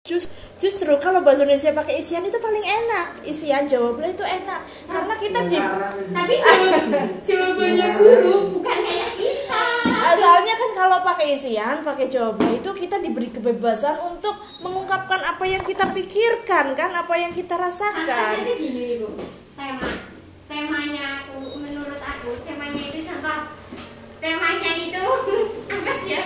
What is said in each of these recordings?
Just, justru kalau bahasa Indonesia pakai isian itu paling enak. Isian jawabannya itu enak. Karena kita di Tapi jawab- jawabannya guru bukan kayak kita. Ah, soalnya kan kalau pakai isian pakai jawaban itu kita diberi kebebasan untuk mengungkapkan apa yang kita pikirkan kan? Apa yang kita rasakan. Contohnya gini nih bu, tema temanya aku menurut aku temanya itu contoh. Temanya itu apa sih ya?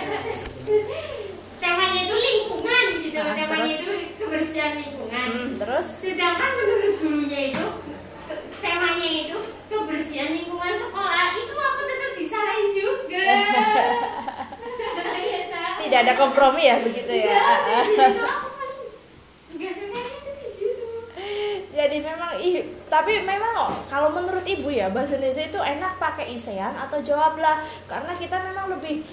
Temanya itu lingkungan gitu, Ah, temanya terus? itu kebersihan lingkungan. Hmm, terus Sedangkan menurut gurunya itu ke- temanya itu kebersihan lingkungan sekolah itu aku tetap disalahin juga. Iya, tidak ada kompromi ya begitu ya Ah, ah. jadi memang ih tapi memang kalau menurut ibu ya bahasa Indonesia itu enak pakai isian atau jawablah karena kita memang lebih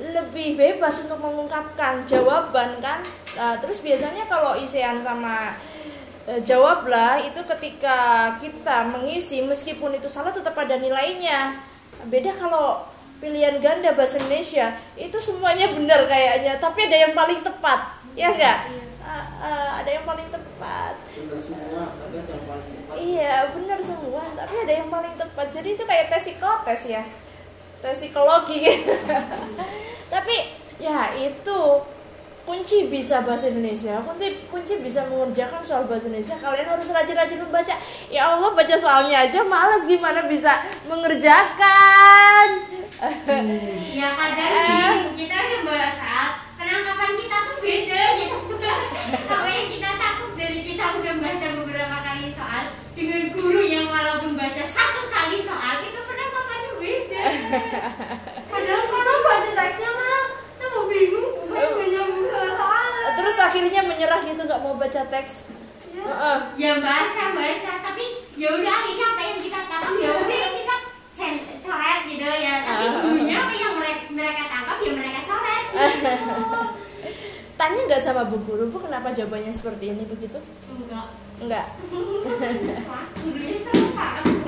lebih bebas untuk mengungkapkan jawaban kan Nah, terus biasanya kalau isian sama eh, jawablah itu ketika kita mengisi meskipun itu salah tetap ada nilainya beda kalau pilihan ganda bahasa Indonesia itu semuanya benar kayaknya tapi ada yang paling tepat ya enggak Iya. Ah, ah, ada yang paling tepat Benar semua, tapi ada yang paling tepat. Iya benar semua, tapi ada yang paling tepat. Jadi itu kayak tes psikotes ya, psikologi. tapi ya itu kunci bisa bahasa Indonesia. Kunci kunci bisa mengerjakan soal bahasa Indonesia. Kalian harus rajin-rajin membaca. Ya Allah baca soalnya aja malas gimana bisa mengerjakan. Ya kadang gini, kita udah bahasa penangkapan kita tuh beda gitu. Yang kita takut dari kita udah baca beberapa kali soal dengan guru yang walaupun baca satu kali soal. Padahal kalau baca teksnya mah tuh bingung, bukan nggak nyambung ke soal. Terus akhirnya menyerah gitu nggak mau baca teks. Heeh. Ya baca baca, tapi ya udah akhirnya apa yang kita tangkap ya udah yang kita coret gitu ya. Tapi Ah. gurunya apa yang mereka, mereka tangkap ya mereka coret. Gitu. Tanya nggak sama bu guru, bu kenapa jawabannya seperti ini begitu? Enggak. Enggak. Gurunya seru pak.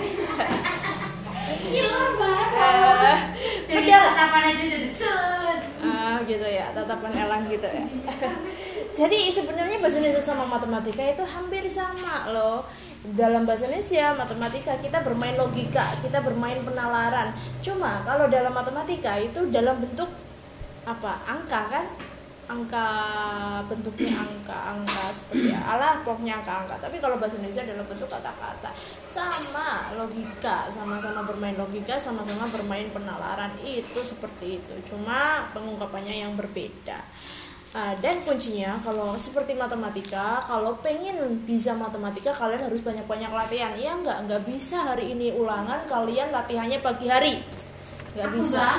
Dari benar. tatapan aja udah set. Ah gitu ya, tatapan elang gitu ya. Jadi sebenarnya bahasa Indonesia sama matematika itu hampir sama loh. Dalam bahasa Indonesia, matematika kita bermain logika, kita bermain penalaran. Cuma kalau dalam matematika itu dalam bentuk apa? Angka kan? Angka bentuknya angka, angka seperti alah pokoknya angka-angka. Tapi kalau bahasa Indonesia dalam bentuk kata-kata. Sama logika, sama-sama bermain logika, sama-sama bermain penalaran. Itu seperti itu. Cuma pengungkapannya yang berbeda. Ah, dan kuncinya kalau seperti matematika, kalau pengen bisa matematika kalian harus banyak-banyak latihan. Iya nggak nggak bisa hari ini ulangan kalian latihannya pagi hari, nggak bisa.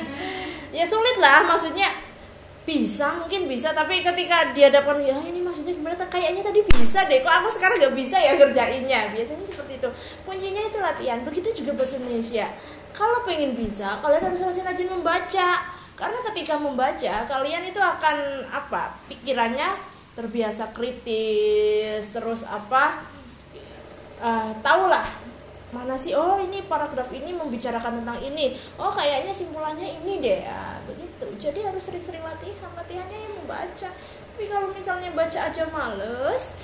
ya sulit lah, maksudnya bisa mungkin bisa tapi ketika dihadapkan ya ini maksudnya gimana? Kayaknya tadi bisa deh kok aku sekarang nggak bisa ya kerjainnya biasanya seperti itu. Kuncinya itu latihan begitu juga bahasa Indonesia. Kalau pengen bisa kalian harus rajin-rajin membaca. Karena ketika membaca kalian itu akan apa pikirannya terbiasa kritis terus apa eh tahulah mana sih oh ini paragraf ini membicarakan tentang ini. Oh kayaknya simpulannya ini deh. Ya begitu jadi harus sering-sering latihan latihannya yang membaca. Tapi kalau misalnya baca aja males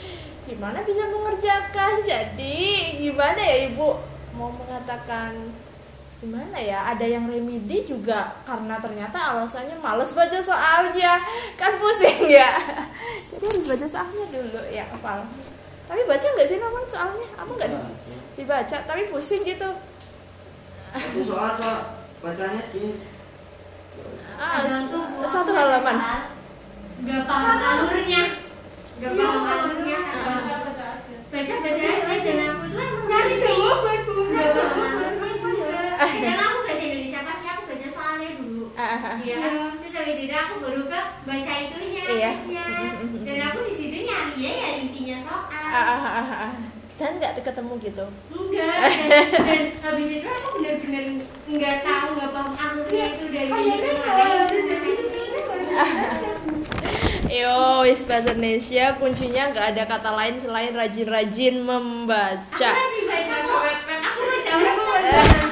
gimana bisa mengerjakan? Jadi gimana ya ibu? Mau mengatakan gimana ya? Ada yang remedi juga karena ternyata alasannya males baca soalnya. Kan pusing ya? Jadi harus baca soalnya dulu ya hafal tapi baca nggak sih namun soalnya? Apa nggak Baca. dibaca? Tapi pusing gitu. Itu soal soal. Bacanya segini. Ah, satu baca halaman Nggak paham alurnya. Nggak paham alurnya. baca baca aja Baca baca aja dan aku tuh emang nyari jawaban Nggak paham alurnya juga. Dan aku bahasa Indonesia pasti aku baca soalnya dulu. Ah, ah, ah. Iya kan? Terus habis itu aku baru ke baca itunya, Iya. teksnya. Dan aku di situ nyari ya, ya intinya soal. Ah, ah, ah, ah, ah. dan nggak ketemu gitu Enggak. Dan, dan habis itu aku bener-bener nggak tahu, nggak paham alurnya itu dari Yo, wis bahasa Indonesia kuncinya nggak ada kata lain selain rajin-rajin Aku membaca. rajin baca kok. Aku baca apa?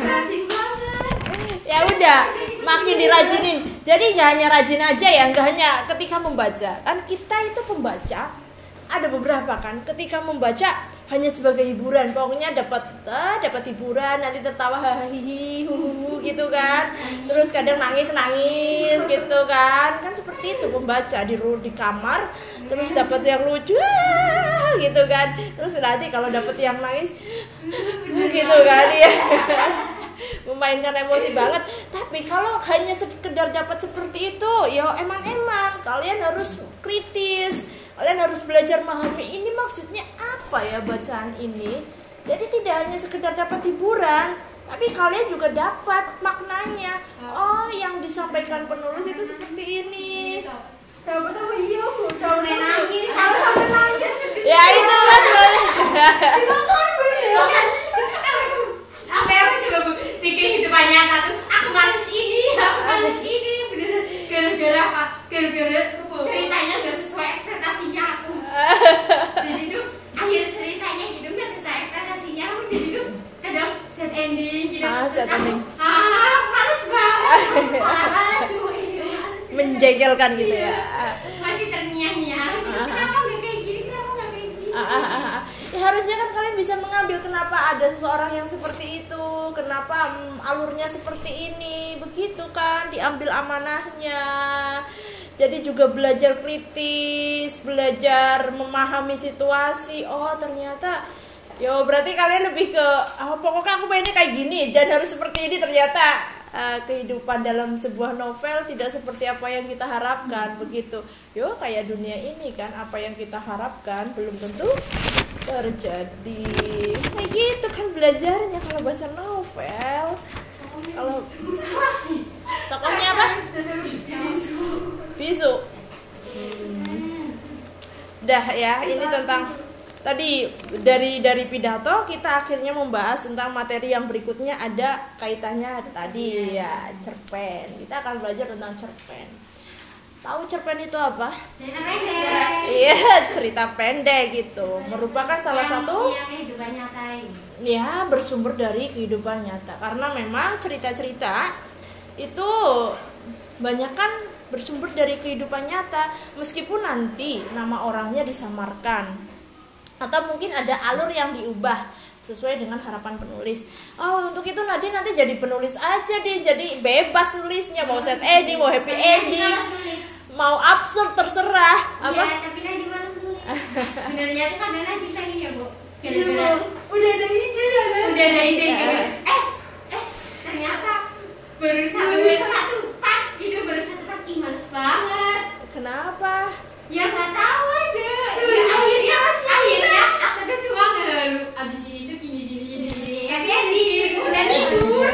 Rajin banget. Ya udah, makin dirajinin jadi nggak hanya rajin aja ya nggak hanya ketika membaca kan kita itu pembaca ada beberapa kan ketika membaca hanya sebagai hiburan. Pokoknya dapat ah, dapat hiburan nanti tertawa hahihi huhu gitu kan. Terus kadang nangis nangis gitu kan. Kan seperti itu pembaca di di kamar terus dapat yang lucu gitu kan. Terus nanti kalau dapat yang nangis gitu kan ya memainkan emosi banget. Tapi kalau hanya sekedar dapat seperti itu ya emang-emang kalian harus kritis kalian harus belajar memahami ini maksudnya apa ya bacaan ini jadi tidak hanya sekedar dapat hiburan tapi kalian juga dapat maknanya oh yang disampaikan penulis itu seperti ini iya Bu? apa? nangis. Ya itu kan. Apa kehidupan nyata tuh. Aku males ini, aku ini. Gara-gara apa? Gara-gara ceritanya gak sesuai ekspektasinya aku. Jadi tuh akhir ceritanya gitu gak sesuai ekspektasinya aku. Jadi tuh kadang sad ending gitu. Ah, sad Terus aku, ending. Ah, males banget. Malah males semua ini. males. Menjejelkan gitu ya Masih terngiang-ngiang. gitu. Ah. Kenapa gak kayak gini? Kenapa gak kayak gini? Ah, ah, ah, ah. Ya harusnya kan kalian bisa mengambil kenapa ada seseorang yang seperti itu, kenapa mm, alurnya seperti ini, begitu kan diambil amanahnya. Jadi juga belajar kritis, belajar memahami situasi. Oh ternyata, yo berarti kalian lebih ke, oh, pokoknya aku pengennya kayak gini dan harus seperti ini ternyata. Eh, kehidupan dalam sebuah novel tidak seperti apa yang kita harapkan begitu. Yo kayak dunia ini kan apa yang kita harapkan belum tentu terjadi. Kayak gitu kan belajarnya kalau baca novel. Kalau tokohnya apa? Bisu. Hmm. dah ya ini tentang tadi dari dari pidato kita akhirnya membahas tentang materi yang berikutnya ada kaitannya tadi ya cerpen. Kita akan belajar tentang cerpen. Tahu cerpen itu apa? Cerita pendek. iya cerita pendek gitu. Merupakan salah Yang satu ya bersumber dari kehidupan nyata. Karena memang cerita-cerita itu banyak kan bersumber dari kehidupan nyata. Meskipun nanti nama orangnya disamarkan atau mungkin ada alur yang diubah sesuai dengan harapan penulis. Oh, untuk itu Nadine nanti jadi penulis aja deh, jadi bebas nulisnya mau set ending, mau happy Nadine ending, mau absurd terserah. Apa? Ya, tapi Nadine malas nulis. Sebenarnya tuh kadang Nadine pengen ya, Bu. Tuh udah ada ide ya udah ada ide gitu. Eh, eh, ternyata baru satu satu part gitu baru satu part ih males banget. Kenapa? Ya nggak tahu aja. Ya, tuh ngehalu. Abis ini tuh gini gini gini gini. Happy ending. Udah tidur.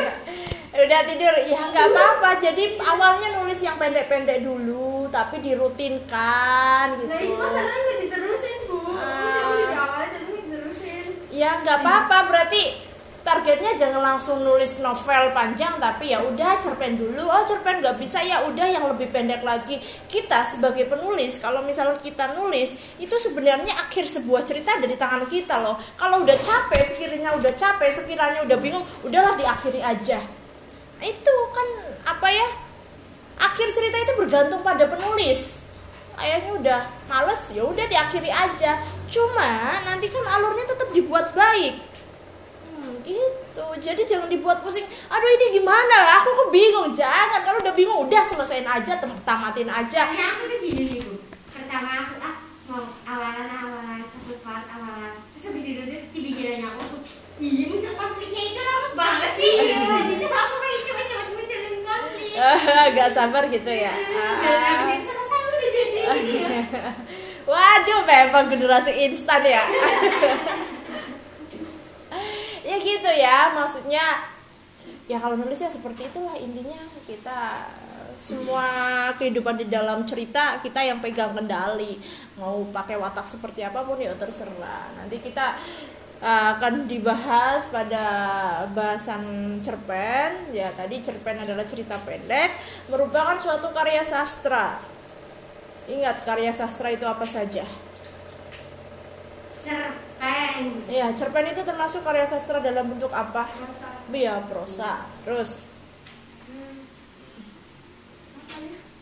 udah tidur ya nggak apa-apa jadi awalnya nulis yang pendek-pendek dulu tapi dirutinkan gitu Nah itu masalahnya nggak diterusin bu. Ah. Udah udah awal tapi nggak diterusin. ya nggak apa-apa berarti targetnya jangan langsung nulis novel panjang tapi ya udah cerpen dulu. Oh cerpen nggak bisa ya udah yang lebih pendek lagi. Kita sebagai penulis kalau misalnya kita nulis itu sebenarnya akhir sebuah cerita ada di tangan kita loh. Kalau udah capek sekiranya udah capek sekiranya udah bingung udahlah diakhiri aja. Itu kan apa ya akhir cerita itu bergantung pada penulis. Kayaknya udah males ya udah diakhiri aja. Cuma nanti kan alurnya tetap dibuat baik hmm, gitu jadi jangan dibuat pusing aduh ini gimana aku kok bingung jangan kalau udah bingung udah selesaiin aja tamatin aja Soalnya aku tuh gini nih bu. Pertama aku ah mau awalan awalan satu part awalan. Terus habis itu tuh di pikirannya aku tuh, ih muncul konfliknya itu lama banget sih. Jadi aku pengen cepet-cepet munculin konflik. agak sabar gitu ya Dan habis itu selesai udah jadi. gitu ya. Waduh, memang generasi instan ya. gitu ya, maksudnya ya kalau nulis ya seperti itulah intinya kita semua kehidupan di dalam cerita kita yang pegang kendali mau pakai watak seperti apa pun ya terserah. Nanti kita uh, akan dibahas pada bahasan cerpen. Ya tadi cerpen adalah cerita pendek merupakan suatu karya sastra. Ingat karya sastra itu apa saja? Iya, cerpen itu termasuk karya sastra dalam bentuk apa? Iya, prosa. Terus?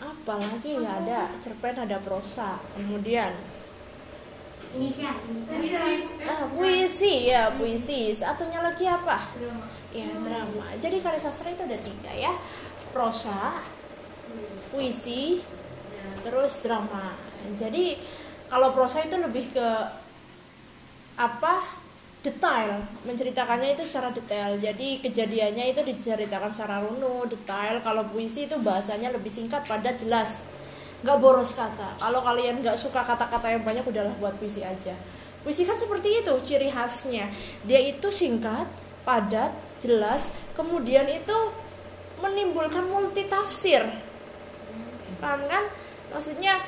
Apalagi ya ada cerpen ada prosa. Kemudian? Inisial ah, puisi. Ya puisi. Satunya lagi apa? Ya drama. Jadi karya sastra itu ada tiga ya. Prosa puisi terus drama. Jadi kalau prosa itu lebih ke apa detail. Menceritakannya itu secara detail. Jadi kejadiannya itu diceritakan secara runut detail. Kalau puisi itu bahasanya lebih singkat padat jelas. Nggak boros kata. Kalau kalian nggak suka kata-kata yang banyak udahlah buat puisi aja. Puisi kan seperti itu ciri khasnya. Dia itu singkat padat jelas. Kemudian itu menimbulkan multi tafsir paham kan? Maksudnya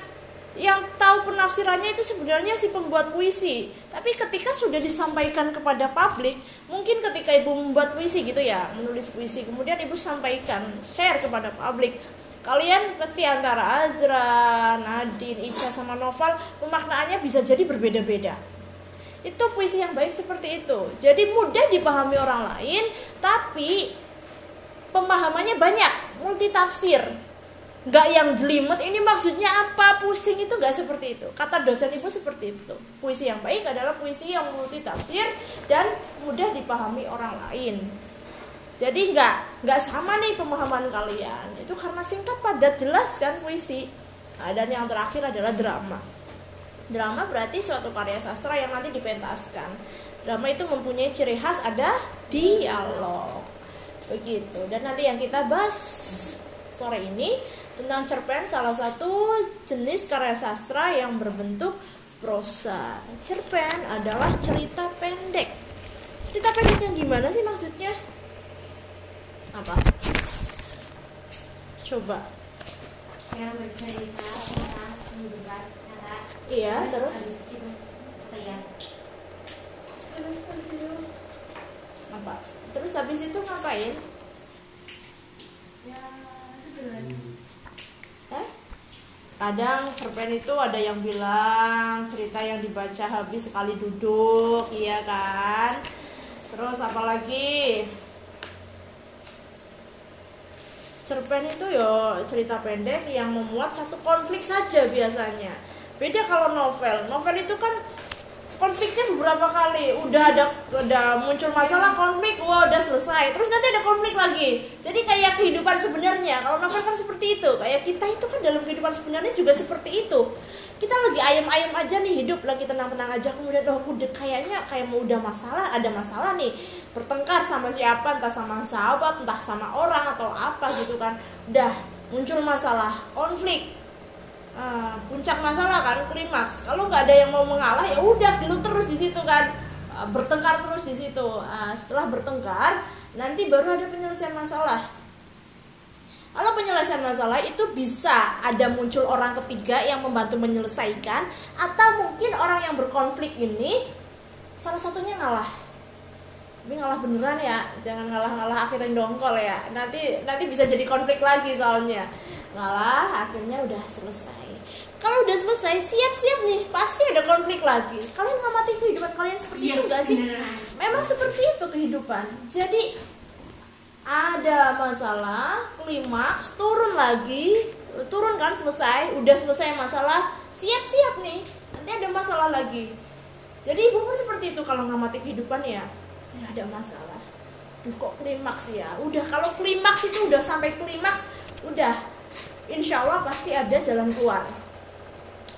yang tahu penafsirannya itu sebenarnya si pembuat puisi. Tapi ketika sudah disampaikan kepada publik mungkin ketika ibu membuat puisi gitu ya menulis puisi kemudian ibu sampaikan share kepada publik. Kalian pasti antara Azra, Nadine, Ica sama Noval pemaknaannya bisa jadi berbeda-beda. Itu puisi yang baik seperti itu. Jadi mudah dipahami orang lain tapi pemahamannya banyak multi tafsir nggak yang jelimet ini maksudnya apa? Pusing itu nggak seperti itu. Kata dosen ibu seperti itu. Puisi yang baik adalah puisi yang multi tafsir dan mudah dipahami orang lain. Jadi nggak nggak sama nih pemahaman kalian. Itu karena singkat padat jelas kan puisi. Nah, dan yang terakhir adalah drama. Drama berarti suatu karya sastra yang nanti dipentaskan. Drama itu mempunyai ciri khas ada dialog. Begitu. Dan nanti yang kita bahas sore ini tentang cerpen salah satu jenis karya sastra yang berbentuk prosa. Cerpen adalah cerita pendek. Cerita pendek yang gimana sih maksudnya? Apa? Coba. yang bercerita tentang kehidupan nyata Iya, terus habis itu apa ya apa? Terus habis itu ngapain? ya sebenarnya? Kadang cerpen itu ada yang bilang cerita yang dibaca habis sekali duduk, iya kan? Terus apalagi? Cerpen itu yo cerita pendek yang memuat satu konflik saja biasanya. Beda kalau novel. Novel itu kan konfliknya beberapa kali. Udah ada udah muncul masalah konflik wah udah selesai. Terus nanti ada konflik lagi. Jadi kayak kehidupan sebenarnya kalau novel kan seperti itu. Kayak kita itu kan dalam kehidupan sebenarnya juga seperti itu. Kita lagi ayam-ayam aja nih hidup lagi tenang-tenang aja. Kemudian oh udah kayaknya kayak mau udah masalah ada masalah nih. Bertengkar sama siapa entah sama sahabat entah sama orang atau apa gitu kan. Udah muncul masalah konflik Ah, puncak masalah kan klimaks. Kalau nggak ada yang mau mengalah ya udah dulu terus di situ kan. Ah, bertengkar terus di situ. Ah, setelah bertengkar nanti baru ada penyelesaian masalah. Kalau penyelesaian masalah itu bisa ada muncul orang ketiga yang membantu menyelesaikan atau mungkin orang yang berkonflik ini salah satunya ngalah tapi ngalah beneran ya jangan ngalah-ngalah akhirnya dongkol ya. Nanti nanti bisa jadi konflik lagi soalnya. Ngalah akhirnya udah selesai. Kalau udah selesai siap-siap nih pasti ada konflik lagi. Kalian ngamati kehidupan kalian seperti Iya, itu gak sih? beneran. memang seperti itu kehidupan. Jadi ada masalah klimaks turun lagi. Turun kan selesai. Udah selesai masalah siap-siap nih. Nanti ada masalah lagi. Jadi ibu pun seperti itu kalau ngamati kehidupan ya ya ada masalah. Duh kok klimaks ya? Udah kalau klimaks itu udah sampai klimaks udah. Insya Allah pasti ada jalan keluar.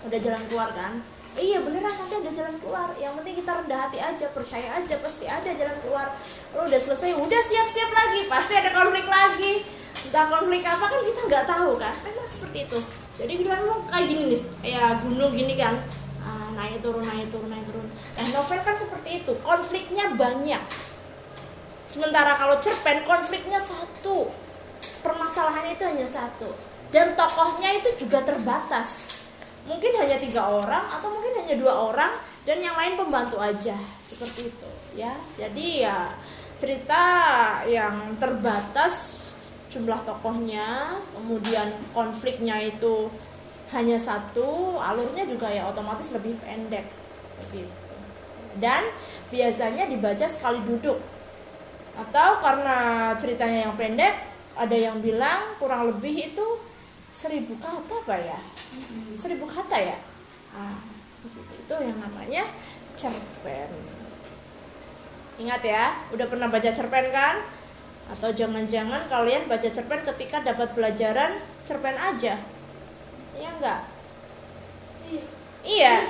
Udah jalan keluar kan? Iya beneran nanti ada jalan keluar. Yang penting kita rendah hati aja percaya aja pasti ada jalan keluar. Lo udah selesai udah siap-siap lagi. Pasti ada konflik lagi. Entah konflik apa kan kita nggak tahu kan? Memang seperti itu. Jadi lo kayak gini nih kayak gunung gini kan? Ah, naik turun naik turun naik turun novel kan seperti itu konfliknya banyak. Sementara kalau cerpen konfliknya satu. Permasalahannya itu hanya satu. Dan tokohnya itu juga terbatas. Mungkin hanya tiga orang atau mungkin hanya dua orang dan yang lain pembantu aja. Seperti itu ya. Jadi ya cerita yang terbatas jumlah tokohnya kemudian konfliknya itu hanya satu alurnya juga ya otomatis lebih pendek. Begitu dan biasanya dibaca sekali duduk. Atau karena ceritanya yang pendek ada yang bilang kurang lebih itu seribu kata pak ya? Seribu kata ya? Ah, itu yang namanya cerpen. Ingat ya? Udah pernah baca cerpen kan? Atau jangan-jangan kalian baca cerpen ketika dapat pelajaran cerpen aja? Iya enggak iya.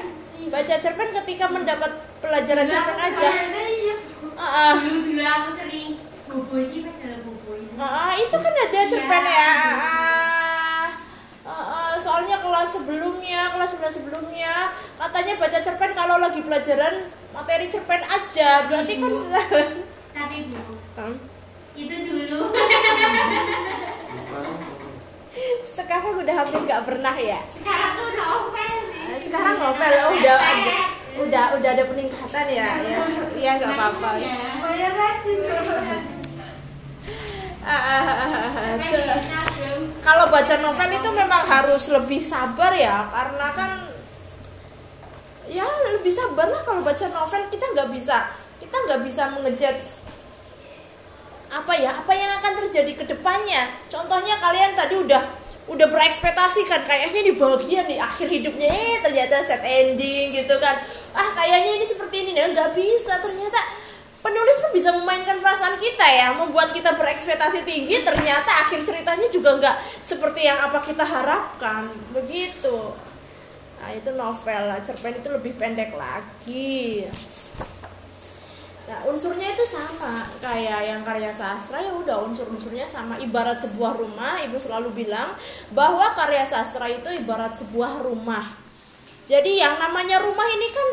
Baca cerpen ketika mendapat pelajaran cerpen aja. uh, dulu dulu aku sering bobo sih baca bobo uh, itu kan ada cerpen ya. Soalnya kelas sebelumnya kelas sebelas sebelumnya katanya baca cerpen kalau lagi pelajaran materi cerpen aja berarti kan tapi bu. Hmm? itu dulu. Sekarang udah hampir nggak pernah ya? Sekarang tuh novel Nah, sekarang novel oh, udah ada udah udah ada peningkatan ya ya. Iya nggak apa-apa. Bayar rajin kalau baca novel itu memang harus lebih sabar ya karena kan ya lebih sabar lah kalau baca novel. Kita nggak bisa kita nggak bisa mengejudge apa ya apa yang akan terjadi ke depannya. Contohnya kalian tadi udah udah berekspektasi kan kayaknya di bagian di akhir hidupnya eh ternyata set ending gitu kan. Ah kayaknya ini seperti ini nah nggak bisa ternyata penulis pun bisa memainkan perasaan kita ya membuat kita berekspektasi tinggi ternyata akhir ceritanya juga nggak seperti yang apa kita harapkan begitu. Nah itu novel cerpen itu lebih pendek lagi Nah, unsurnya itu sama kayak yang karya sastra ya udah unsur-unsurnya sama. Ibarat sebuah rumah, Ibu selalu bilang bahwa karya sastra itu ibarat sebuah rumah. Jadi yang namanya rumah ini kan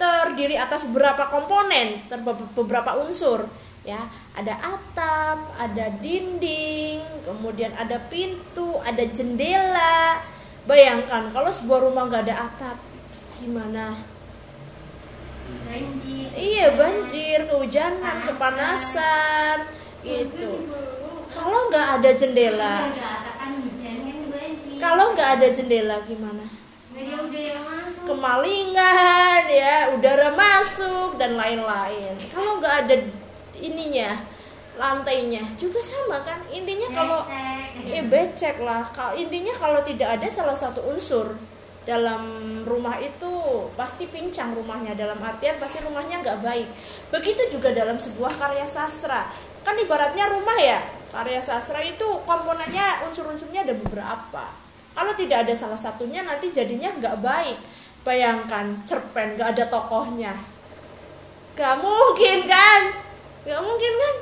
terdiri atas beberapa komponen, beberapa unsur ya. Ada atap, ada dinding, kemudian ada pintu, ada jendela. Bayangkan kalau sebuah rumah nggak ada atap, gimana? Banjir Iya banjir, kehujanan, kepanasan, gitu. Kalau nggak ada jendela, kan kalau nggak ada jendela gimana? Kemalingan, ya, udara masuk dan lain-lain. Kalau nggak ada ininya, lantainya juga sama kan? Intinya kalau eh becek lah. Kalau intinya kalau tidak ada salah satu unsur dalam rumah itu pasti pincang rumahnya. Dalam artian pasti rumahnya nggak baik. Begitu juga dalam sebuah karya sastra. Kan ibaratnya rumah ya karya sastra itu komponennya unsur-unsurnya ada beberapa. Kalau tidak ada salah satunya nanti jadinya nggak baik. Bayangkan cerpen nggak ada tokohnya. Nggak mungkin kan? Nggak mungkin kan?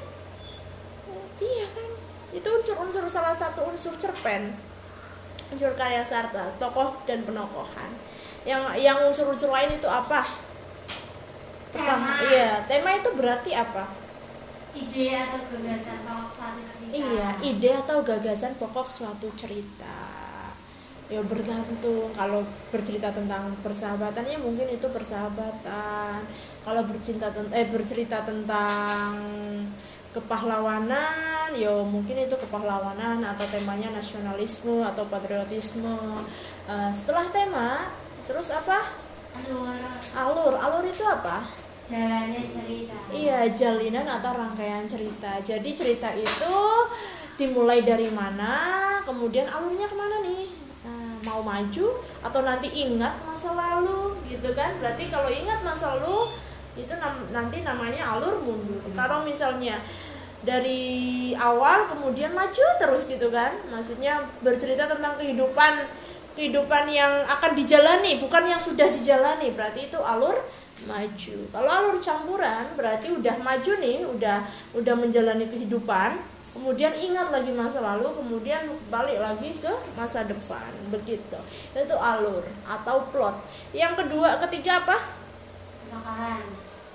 Iya kan? Itu unsur-unsur salah satu unsur cerpen unsur karya sarta tokoh dan penokohan. Yang yang unsur-unsur lain itu apa? Pertama Tema. iya tema itu berarti apa? Ide atau gagasan kalau suatu cerita. Iya ide atau gagasan pokok suatu cerita. Ya bergantung. Kalau bercerita tentang persahabatan ya mungkin itu persahabatan. Kalau bercinta ten- eh bercerita tentang kepahlawanan ya mungkin itu kepahlawanan atau temanya nasionalisme atau patriotisme Eh, setelah tema terus apa alur alur alur itu apa jalannya cerita Iya, jalinan atau rangkaian cerita. Jadi cerita itu dimulai dari mana, kemudian alurnya ke mana nih? Nah, mau maju atau nanti ingat masa lalu, gitu kan? Berarti kalau ingat masa lalu itu nam- nanti namanya alur mundur. Kalau misalnya dari awal kemudian maju terus gitu kan? Maksudnya bercerita tentang kehidupan kehidupan yang akan dijalani, bukan yang sudah dijalani. Berarti itu alur maju. Kalau alur campuran berarti udah maju nih, udah udah menjalani kehidupan, kemudian ingat lagi masa lalu, kemudian balik lagi ke masa depan. Begitu. Itu alur atau plot. Yang kedua, ketiga apa?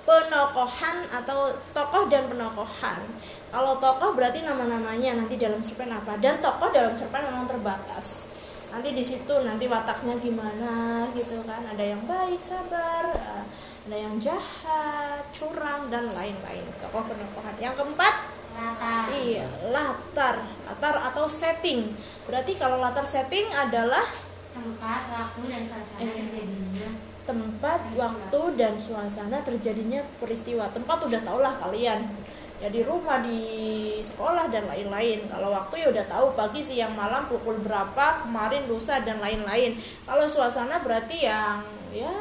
Penokohan atau tokoh dan penokohan. Kalau tokoh berarti nama-namanya nanti dalam cerpen apa? Dan tokoh dalam cerpen memang terbatas. Nanti di situ nanti wataknya gimana gitu kan. Ada yang baik sabar eh, ada yang jahat curang dan lain-lain. Tokoh penokohan. Yang keempat latar. iya latar. Latar atau setting. Berarti kalau latar setting adalah tempat waktu dan suasana Eh. Tempat waktu dan suasana terjadinya peristiwa. Tempat udah tau lah kalian. Ya di rumah di sekolah dan lain-lain. Kalau waktu ya udah tahu pagi siang malam pukul berapa kemarin lusa dan lain-lain. Kalau suasana berarti yang ya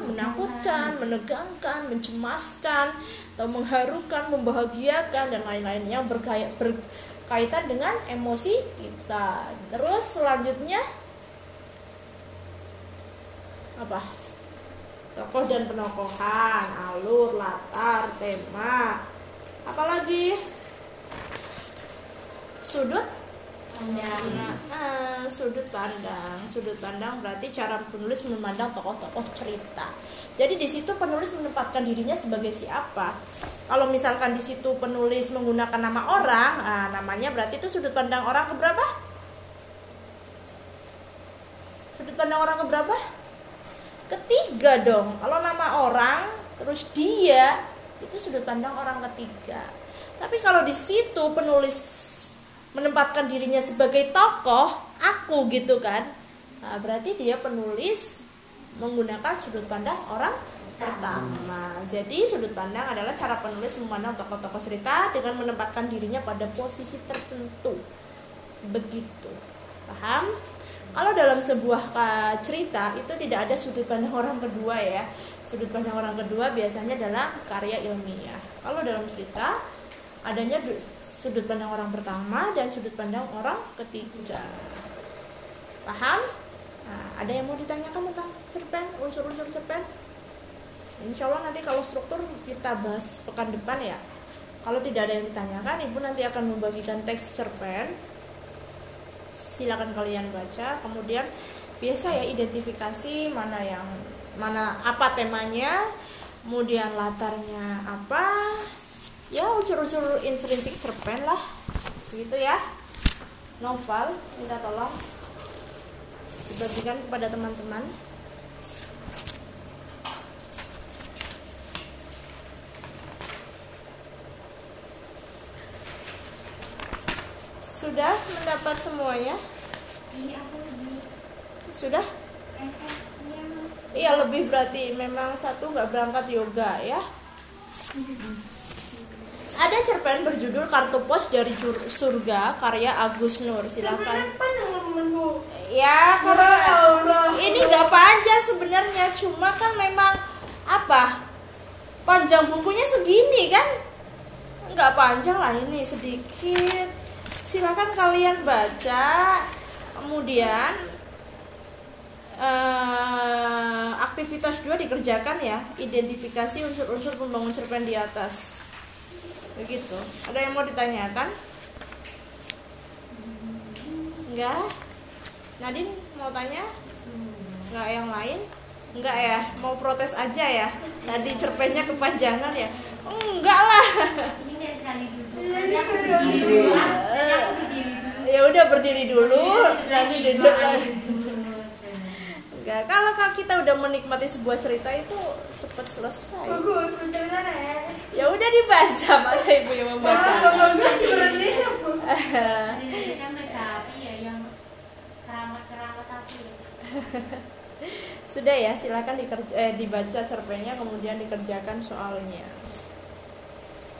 menakutkan menegangkan mencemaskan atau mengharukan membahagiakan dan lain-lain. Yang berkait berkaitan dengan emosi kita. Terus selanjutnya apa tokoh dan penokohan alur latar tema. Apalagi? Sudut? Pandang. Nah, sudut pandang. Sudut pandang berarti cara penulis memandang tokoh-tokoh cerita. Jadi di situ penulis menempatkan dirinya sebagai siapa? Kalau misalkan di situ penulis menggunakan nama orang nah, namanya berarti itu sudut pandang orang keberapa? Sudut pandang orang keberapa ketiga dong. Kalau nama orang terus dia itu sudut pandang orang ketiga. Tapi kalau di situ penulis menempatkan dirinya sebagai tokoh aku gitu kan nah, berarti dia penulis menggunakan sudut pandang orang pertama. Jadi sudut pandang adalah cara penulis memandang tokoh-tokoh cerita dengan menempatkan dirinya pada posisi tertentu. Begitu. Paham kalau dalam sebuah cerita itu tidak ada sudut pandang orang kedua ya. Sudut pandang orang kedua biasanya dalam karya ilmiah. Kalau dalam cerita adanya sudut pandang orang pertama dan sudut pandang orang ketiga. Paham? Nah, ada yang mau ditanyakan tentang cerpen unsur-unsur cerpen? Insya Allah nanti kalau struktur kita bahas pekan depan ya. Kalau tidak ada yang ditanyakan ibu nanti akan membagikan teks cerpen silakan kalian baca. Kemudian biasa ya identifikasi mana yang mana apa temanya kemudian latarnya apa. Ya unsur-unsur intrinsik cerpen lah gitu ya. Novel minta tolong dibagikan kepada teman-teman Sudah mendapat semuanya? Iya, aku lebih. Sudah? Iya. Lebih berarti memang satu nggak berangkat yoga ya. Ada cerpen berjudul Kartu Pos dari Surga karya Agus Nur. Silakan. Ya karena ini nggak panjang sebenarnya, cuma kan memang apa? Panjang bukunya segini kan? Nggak panjang lah ini sedikit silakan kalian baca kemudian uh, aktivitas dua dikerjakan ya identifikasi unsur-unsur pembangun cerpen di atas. Begitu. Ada yang mau ditanyakan? Enggak? Nadine mau tanya? Enggak yang lain? Enggak ya? Mau protes aja ya? Tadi cerpennya kepanjangan ya? Enggak lah. Ini kayak sekali dulu. Ya udah berdiri dulu. Nanti duduk lagi enggak kalau kita udah menikmati sebuah cerita itu cepat selesai. Ya? Udah dibaca masa ibu yang membaca? Ya ya. sudah ya silakan dikerja, eh, dibaca cerpennya kemudian dikerjakan soalnya